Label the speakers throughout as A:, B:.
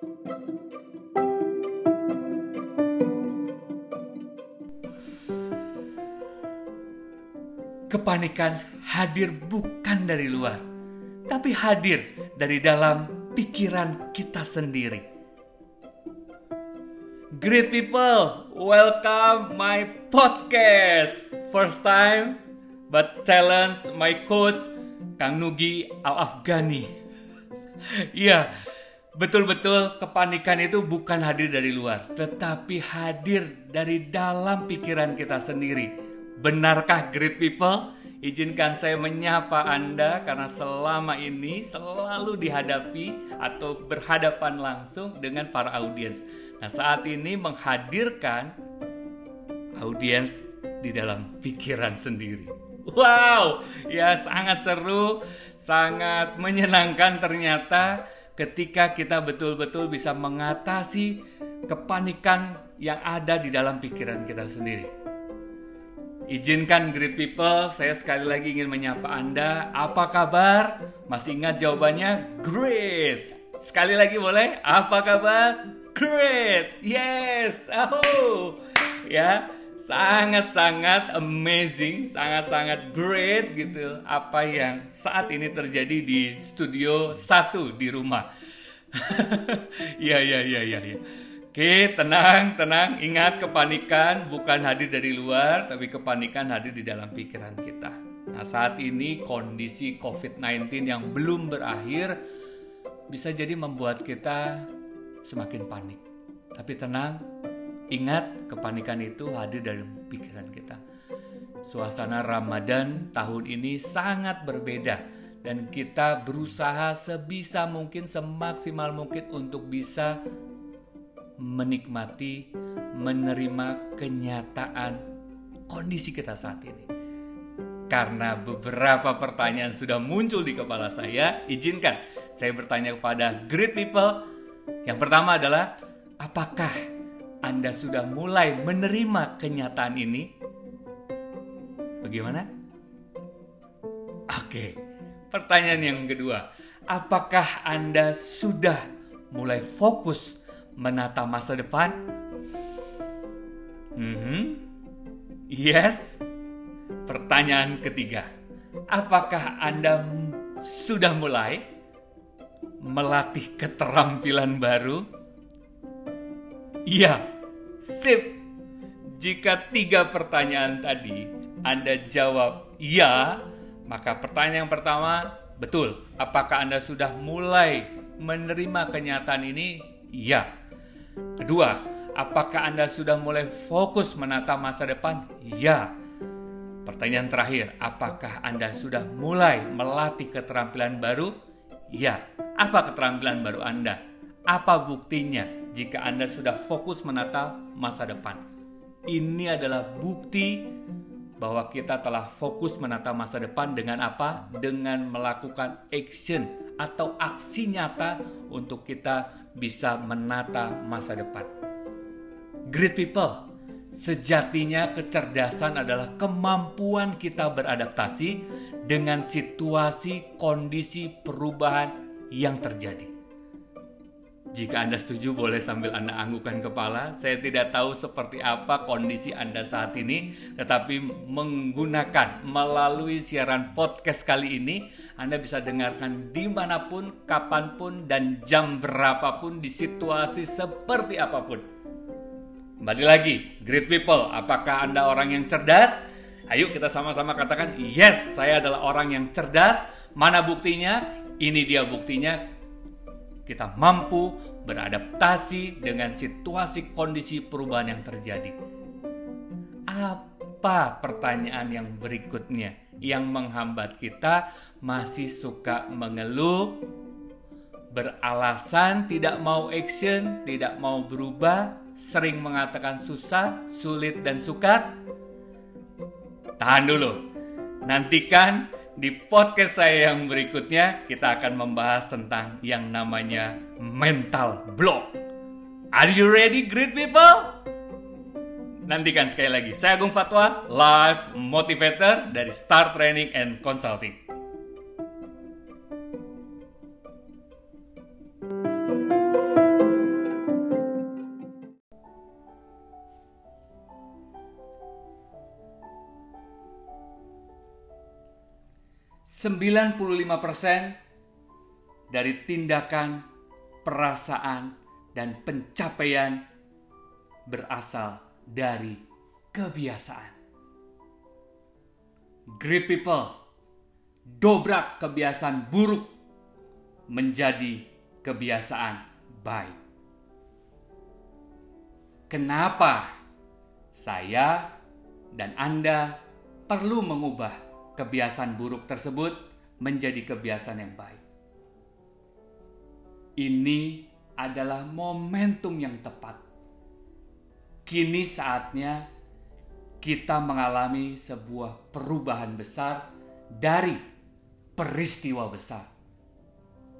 A: Kepanikan hadir bukan dari luar, tapi hadir dari dalam pikiran kita sendiri. Great people, welcome my podcast. First time, but challenge my coach Kang Nugi Al Afghani. Iya, betul-betul kepanikan itu bukan hadir dari luar, tetapi hadir dari dalam pikiran kita sendiri Benarkah great people? Izinkan saya menyapa Anda karena selama ini selalu dihadapi atau berhadapan langsung dengan para audiens. Nah, saat ini menghadirkan audiens di dalam pikiran sendiri. Wow, ya sangat seru, sangat menyenangkan ternyata ketika kita betul-betul bisa mengatasi kepanikan yang ada di dalam pikiran kita sendiri. Izinkan great people, saya sekali lagi ingin menyapa Anda. Apa kabar? Masih ingat jawabannya? Great. Sekali lagi boleh? Apa kabar? Great. Yes. Oh. Ya, sangat-sangat amazing, sangat-sangat great gitu apa yang saat ini terjadi di studio satu di rumah. ya, ya, ya, ya, ya. Oke, tenang, tenang. Ingat kepanikan bukan hadir dari luar, tapi kepanikan hadir di dalam pikiran kita. Nah, saat ini kondisi COVID-19 yang belum berakhir bisa jadi membuat kita semakin panik. Tapi tenang, ingat kepanikan itu hadir dari pikiran kita. Suasana Ramadan tahun ini sangat berbeda dan kita berusaha sebisa mungkin semaksimal mungkin untuk bisa menikmati, menerima kenyataan kondisi kita saat ini. Karena beberapa pertanyaan sudah muncul di kepala saya, izinkan saya bertanya kepada great people. Yang pertama adalah, apakah Anda sudah mulai menerima kenyataan ini? Bagaimana? Oke, pertanyaan yang kedua, apakah Anda sudah mulai fokus menata masa depan? Hmm, yes. Pertanyaan ketiga, apakah Anda sudah mulai melatih keterampilan baru? Iya, sip. Jika tiga pertanyaan tadi Anda jawab ya, maka pertanyaan pertama betul. Apakah Anda sudah mulai menerima kenyataan ini? Ya. Kedua, apakah Anda sudah mulai fokus menata masa depan? Ya. Pertanyaan terakhir, apakah Anda sudah mulai melatih keterampilan baru? Ya. Apa keterampilan baru Anda? Apa buktinya jika Anda sudah fokus menata masa depan? Ini adalah bukti bahwa kita telah fokus menata masa depan dengan apa? Dengan melakukan action atau aksi nyata untuk kita bisa menata masa depan. Great people, sejatinya kecerdasan adalah kemampuan kita beradaptasi dengan situasi kondisi perubahan yang terjadi. Jika Anda setuju boleh sambil Anda anggukan kepala. Saya tidak tahu seperti apa kondisi Anda saat ini. Tetapi menggunakan melalui siaran podcast kali ini. Anda bisa dengarkan di mana pun, kapan pun, dan jam berapapun di situasi seperti apa pun. Kembali lagi, great people. Apakah Anda orang yang cerdas? Ayo kita sama-sama katakan, yes, saya adalah orang yang cerdas. Mana buktinya? Ini dia buktinya kita mampu beradaptasi dengan situasi kondisi perubahan yang terjadi. Apa pertanyaan yang berikutnya yang menghambat kita masih suka mengeluh, beralasan tidak mau action, tidak mau berubah, sering mengatakan susah, sulit, dan sukar? Tahan dulu, nantikan di podcast saya yang berikutnya, kita akan membahas tentang yang namanya mental block. Are you ready, great people? Nantikan sekali lagi. Saya Agung Fatwa, live motivator dari Star Training and Consulting. 95% dari tindakan, perasaan, dan pencapaian berasal dari kebiasaan. Great people, dobrak kebiasaan buruk menjadi kebiasaan baik. Kenapa saya dan Anda perlu mengubah kebiasaan buruk tersebut menjadi kebiasaan yang baik? Ini adalah momentum yang tepat. Kini saatnya kita mengalami sebuah perubahan besar dari peristiwa besar.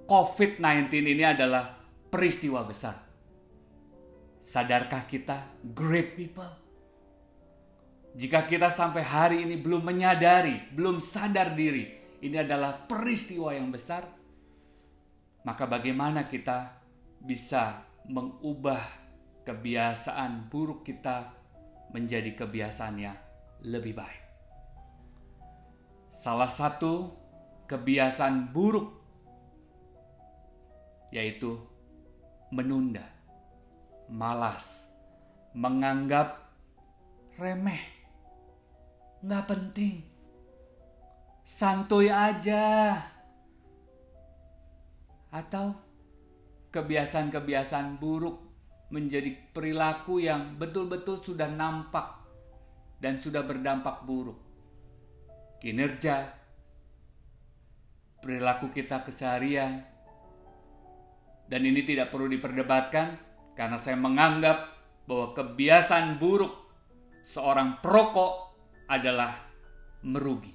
A: COVID-19 ini adalah peristiwa besar. Sadarkah kita, great people? Jika kita sampai hari ini belum menyadari, belum sadar diri, ini adalah peristiwa yang besar, maka bagaimana kita bisa mengubah kebiasaan buruk kita menjadi kebiasaan yang lebih baik? Salah satu kebiasaan buruk yaitu menunda, malas, menganggap remeh, nggak penting, santuy aja, atau kebiasaan-kebiasaan buruk menjadi perilaku yang betul-betul sudah nampak dan sudah berdampak buruk. Kinerja, perilaku kita keseharian, dan ini tidak perlu diperdebatkan karena saya menganggap bahwa kebiasaan buruk seorang perokok adalah merugi.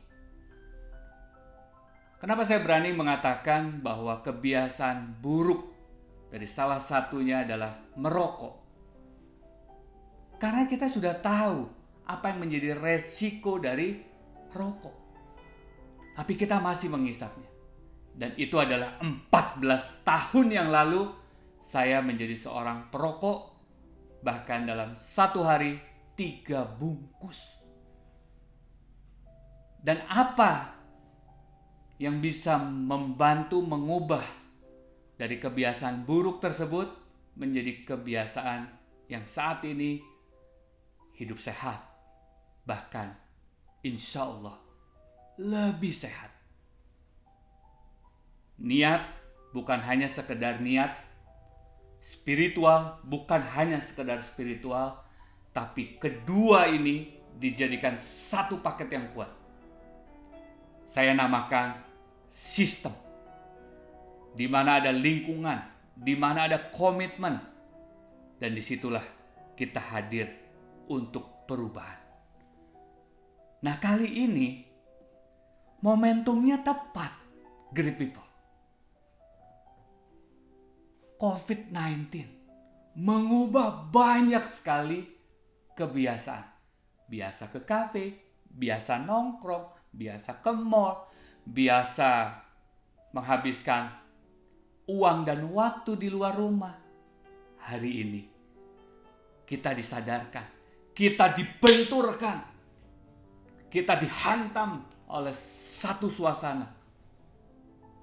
A: Kenapa saya berani mengatakan bahwa kebiasaan buruk dari salah satunya adalah merokok? Karena kita sudah tahu apa yang menjadi resiko dari rokok. Tapi kita masih mengisapnya. Dan itu adalah 14 tahun yang lalu saya menjadi seorang perokok. Bahkan dalam satu hari tiga bungkus. Dan apa yang bisa membantu mengubah dari kebiasaan buruk tersebut menjadi kebiasaan yang saat ini hidup sehat. Bahkan insya Allah lebih sehat. Niat bukan hanya sekedar niat, spiritual bukan hanya sekedar spiritual, tapi kedua ini dijadikan satu paket yang kuat. Saya namakan sistem, di mana ada lingkungan, di mana ada komitmen, dan di situlah kita hadir untuk perubahan. Nah kali ini momentumnya tepat, great people. COVID-19 mengubah banyak sekali kebiasaan. Biasa ke kafe, biasa nongkrong, biasa ke mall, biasa menghabiskan uang dan waktu di luar rumah. Hari ini kita disadarkan, kita dibenturkan, kita dihantam oleh satu suasana.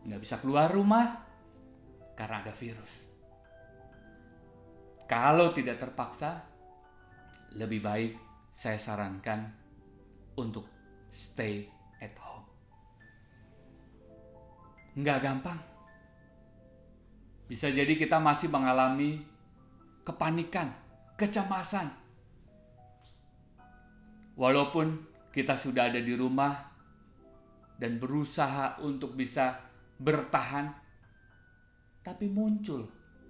A: Nggak bisa keluar rumah, karena ada virus. Kalau tidak terpaksa, lebih baik saya sarankan untuk stay at home. Nggak gampang. Bisa jadi kita masih mengalami kepanikan, kecemasan. Walaupun kita sudah ada di rumah dan berusaha untuk bisa bertahan, tapi muncul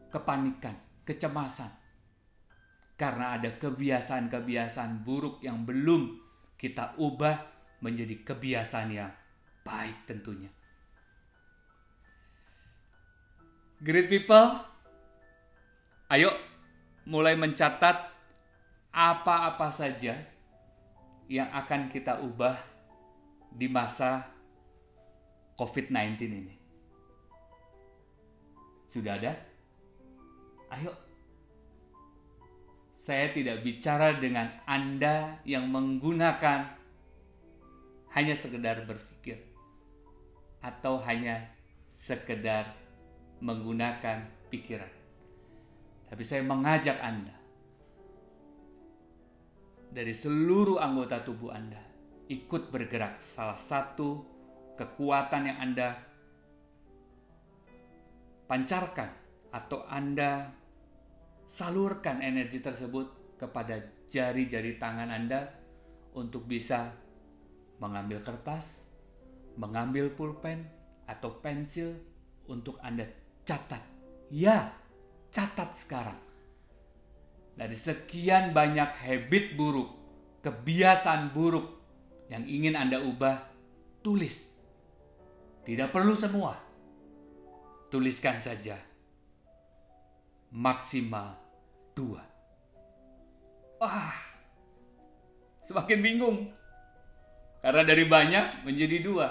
A: kepanikan, kecemasan. Karena ada kebiasaan-kebiasaan buruk yang belum kita ubah menjadi kebiasaan yang baik tentunya. Great people, ayo mulai mencatat apa-apa saja yang akan kita ubah di masa COVID-19 ini. Sudah ada? Ayo. Saya tidak bicara dengan Anda yang menggunakan hanya sekedar berpikir. atau hanya sekedar menggunakan pikiran. Tapi saya mengajak Anda dari seluruh anggota tubuh Anda ikut bergerak. Salah satu kekuatan yang Anda pancarkan atau Anda salurkan energi tersebut kepada jari-jari tangan Anda untuk bisa mengambil kertas, mengambil pulpen atau pensil untuk Anda catat. Ya, catat sekarang dari sekian banyak habit buruk, kebiasaan buruk yang ingin Anda ubah, tulis. Tidak perlu semua. Tuliskan saja. Maksimal dua. Wah, semakin bingung. Karena dari banyak menjadi dua.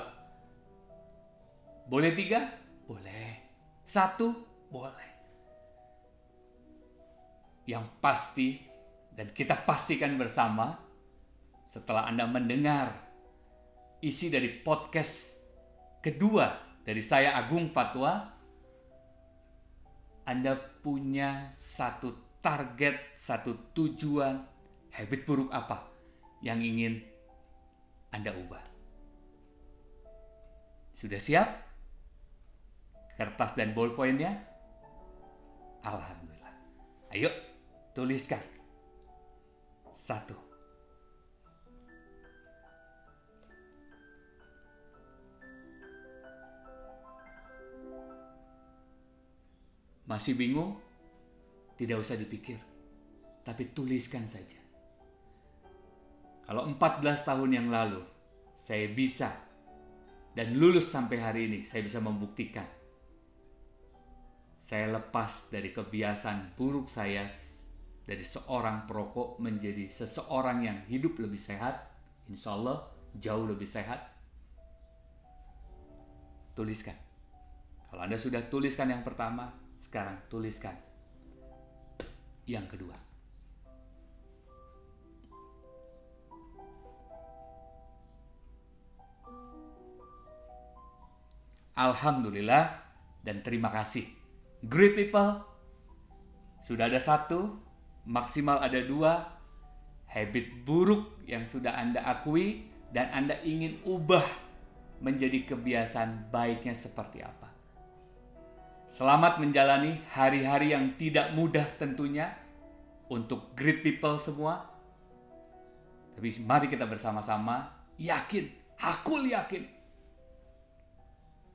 A: Boleh tiga? Boleh. Satu? Boleh yang pasti dan kita pastikan bersama setelah Anda mendengar isi dari podcast kedua dari saya Agung Fatwa Anda punya satu target, satu tujuan habit buruk apa yang ingin Anda ubah. Sudah siap? Kertas dan ballpointnya? Alhamdulillah. Ayo Tuliskan. Satu. Masih bingung? Tidak usah dipikir. Tapi tuliskan saja. Kalau 14 tahun yang lalu saya bisa dan lulus sampai hari ini, saya bisa membuktikan saya lepas dari kebiasaan buruk saya dari seorang perokok menjadi seseorang yang hidup lebih sehat, insya Allah jauh lebih sehat. Tuliskan. Kalau Anda sudah tuliskan yang pertama, sekarang tuliskan yang kedua. Alhamdulillah dan terima kasih. Great people, sudah ada satu maksimal ada dua habit buruk yang sudah Anda akui dan Anda ingin ubah menjadi kebiasaan baiknya seperti apa. Selamat menjalani hari-hari yang tidak mudah tentunya untuk great people semua. Tapi mari kita bersama-sama yakin, aku yakin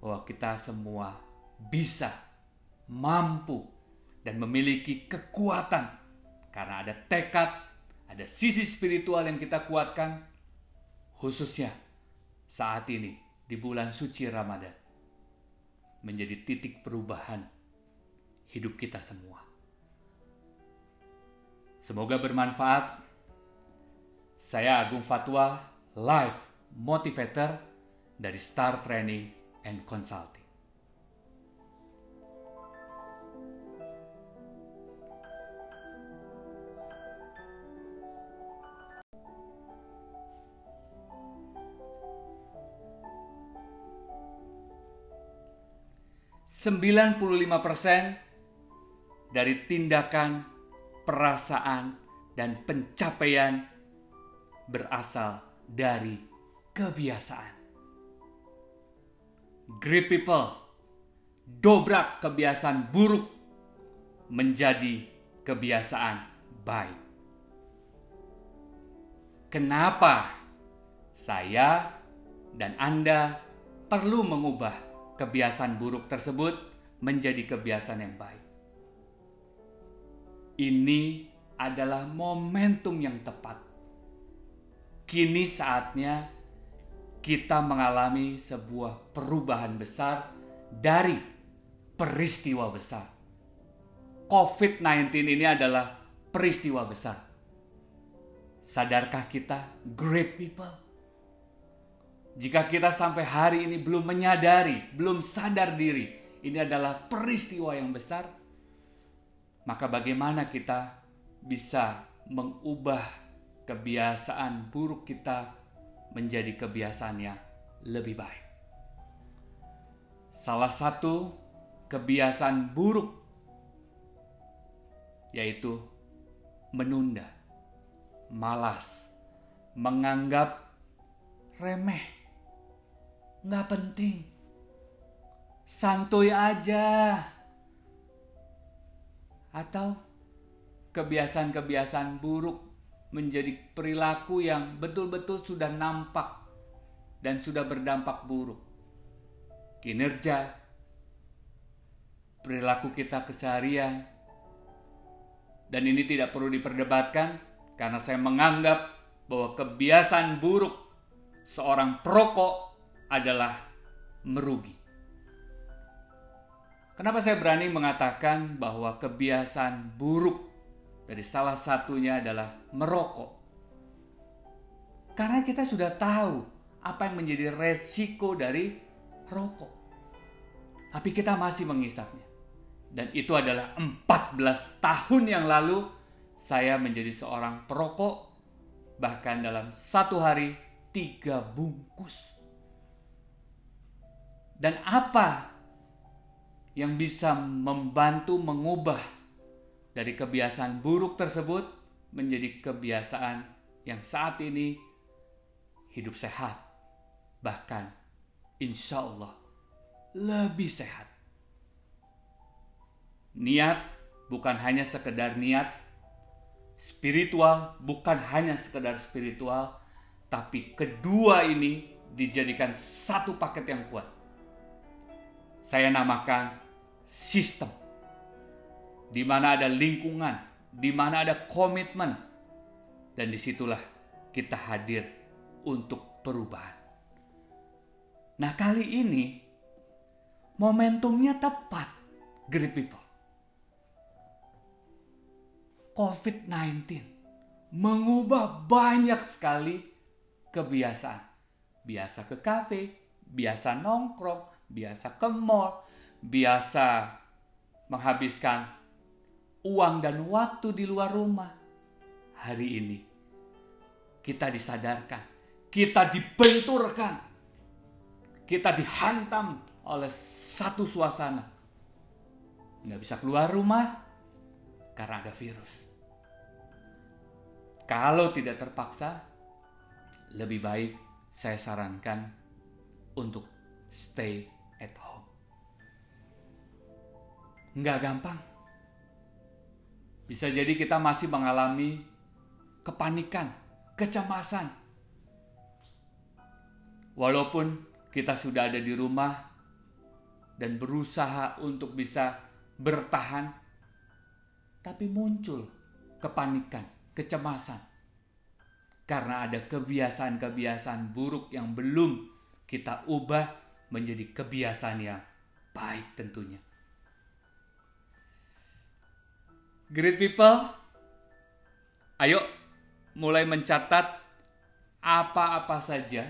A: bahwa kita semua bisa, mampu, dan memiliki kekuatan karena ada tekad, ada sisi spiritual yang kita kuatkan, khususnya saat ini di bulan suci Ramadan, menjadi titik perubahan hidup kita semua. Semoga bermanfaat. Saya Agung Fatwa, live motivator dari Star Training and Consulting. 95% dari tindakan, perasaan, dan pencapaian berasal dari kebiasaan. Great people, dobrak kebiasaan buruk menjadi kebiasaan baik. Kenapa saya dan Anda perlu mengubah kebiasaan buruk tersebut menjadi kebiasaan yang baik. Ini adalah momentum yang tepat. Kini saatnya kita mengalami sebuah perubahan besar dari peristiwa besar. COVID-19 ini adalah peristiwa besar. Sadarkah kita, great people? Jika kita sampai hari ini belum menyadari, belum sadar diri, ini adalah peristiwa yang besar, maka bagaimana kita bisa mengubah kebiasaan buruk kita menjadi kebiasaan yang lebih baik. salah satu kebiasaan buruk yaitu menunda, malas, menganggap remeh, nggak penting, santuy aja, atau kebiasaan-kebiasaan buruk menjadi perilaku yang betul-betul sudah nampak dan sudah berdampak buruk. Kinerja, perilaku kita keseharian, dan ini tidak perlu diperdebatkan karena saya menganggap bahwa kebiasaan buruk seorang perokok adalah merugi. Kenapa saya berani mengatakan bahwa kebiasaan buruk dari salah satunya adalah merokok. Karena kita sudah tahu apa yang menjadi resiko dari rokok. Tapi kita masih mengisapnya. Dan itu adalah 14 tahun yang lalu saya menjadi seorang perokok. Bahkan dalam satu hari tiga bungkus. Dan apa yang bisa membantu mengubah dari kebiasaan buruk tersebut menjadi kebiasaan yang saat ini hidup sehat, bahkan insya Allah lebih sehat. Niat bukan hanya sekedar niat, spiritual bukan hanya sekedar spiritual, tapi kedua ini dijadikan satu paket yang kuat. Saya namakan sistem di mana ada lingkungan, di mana ada komitmen, dan di situlah kita hadir untuk perubahan. Nah kali ini momentumnya tepat, great people. COVID-19 mengubah banyak sekali kebiasaan. Biasa ke kafe, biasa nongkrong, biasa ke mall, biasa menghabiskan uang dan waktu di luar rumah. Hari ini kita disadarkan, kita dibenturkan, kita dihantam oleh satu suasana. Nggak bisa keluar rumah karena ada virus. Kalau tidak terpaksa, lebih baik saya sarankan untuk stay at home. Nggak gampang bisa jadi kita masih mengalami kepanikan, kecemasan. Walaupun kita sudah ada di rumah dan berusaha untuk bisa bertahan, tapi muncul kepanikan, kecemasan. Karena ada kebiasaan-kebiasaan buruk yang belum kita ubah menjadi kebiasaan yang baik tentunya. Great people, ayo mulai mencatat apa-apa saja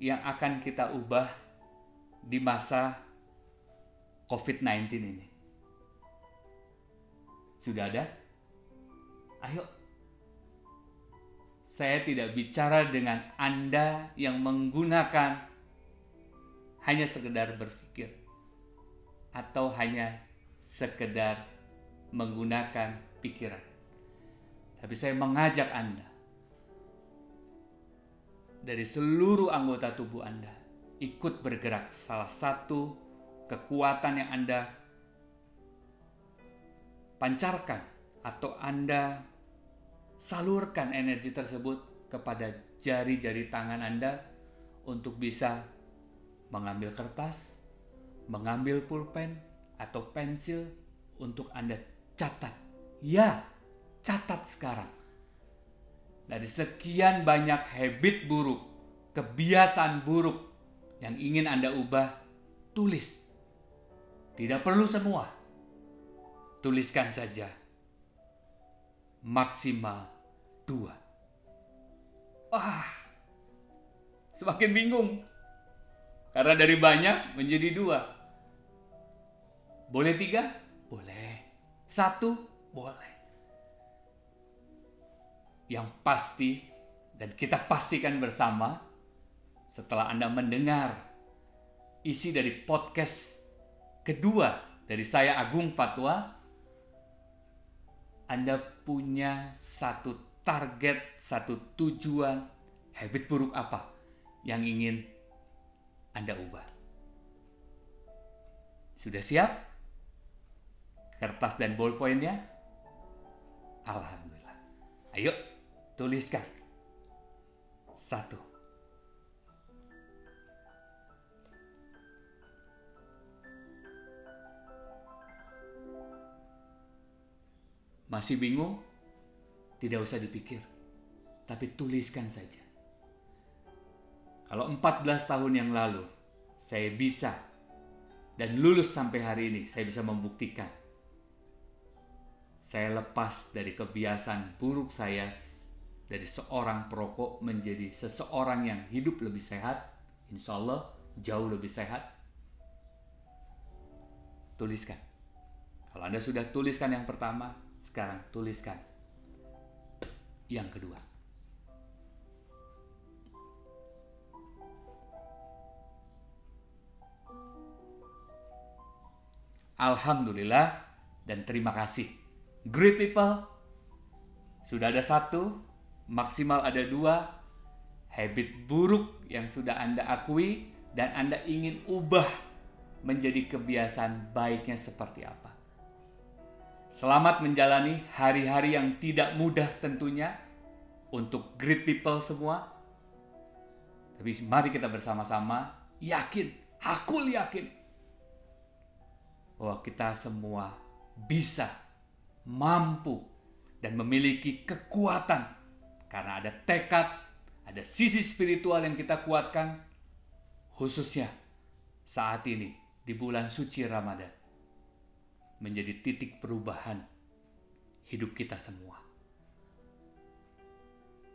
A: yang akan kita ubah di masa COVID-19 ini. Sudah ada? Ayo. Saya tidak bicara dengan Anda yang menggunakan hanya sekedar berpikir atau hanya sekedar menggunakan pikiran. Tapi saya mengajak Anda dari seluruh anggota tubuh Anda ikut bergerak. Salah satu kekuatan yang Anda pancarkan atau Anda salurkan energi tersebut kepada jari-jari tangan Anda untuk bisa mengambil kertas, mengambil pulpen atau pensil untuk Anda Catat. Ya, catat sekarang. Dari sekian banyak habit buruk, kebiasaan buruk yang ingin Anda ubah, tulis. Tidak perlu semua. Tuliskan saja. Maksimal dua. Wah, semakin bingung. Karena dari banyak menjadi dua. Boleh tiga? Boleh. Satu boleh. Yang pasti dan kita pastikan bersama setelah Anda mendengar isi dari podcast kedua dari saya Agung Fatwa, Anda punya satu target, satu tujuan, habit buruk apa yang ingin Anda ubah. Sudah siap? Kertas dan ballpointnya? Alhamdulillah. Ayo, tuliskan. Satu. Masih bingung? Tidak usah dipikir, tapi tuliskan saja. Kalau 14 tahun yang lalu saya bisa dan lulus sampai hari ini, saya bisa membuktikan. Saya lepas dari kebiasaan buruk saya dari seorang perokok menjadi seseorang yang hidup lebih sehat, insya Allah jauh lebih sehat. Tuliskan. Kalau Anda sudah tuliskan yang pertama, sekarang tuliskan yang kedua. Alhamdulillah dan terima kasih. Great people, sudah ada satu, maksimal ada dua, habit buruk yang sudah Anda akui dan Anda ingin ubah menjadi kebiasaan baiknya seperti apa. Selamat menjalani hari-hari yang tidak mudah tentunya untuk great people semua. Tapi mari kita bersama-sama yakin, aku yakin bahwa kita semua bisa, mampu, dan memiliki kekuatan karena ada tekad, ada sisi spiritual yang kita kuatkan, khususnya saat ini di bulan suci Ramadan menjadi titik perubahan hidup kita semua.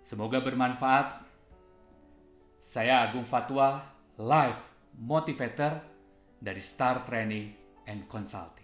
A: Semoga bermanfaat. Saya Agung Fatwa, live motivator dari Star Training and Consulting.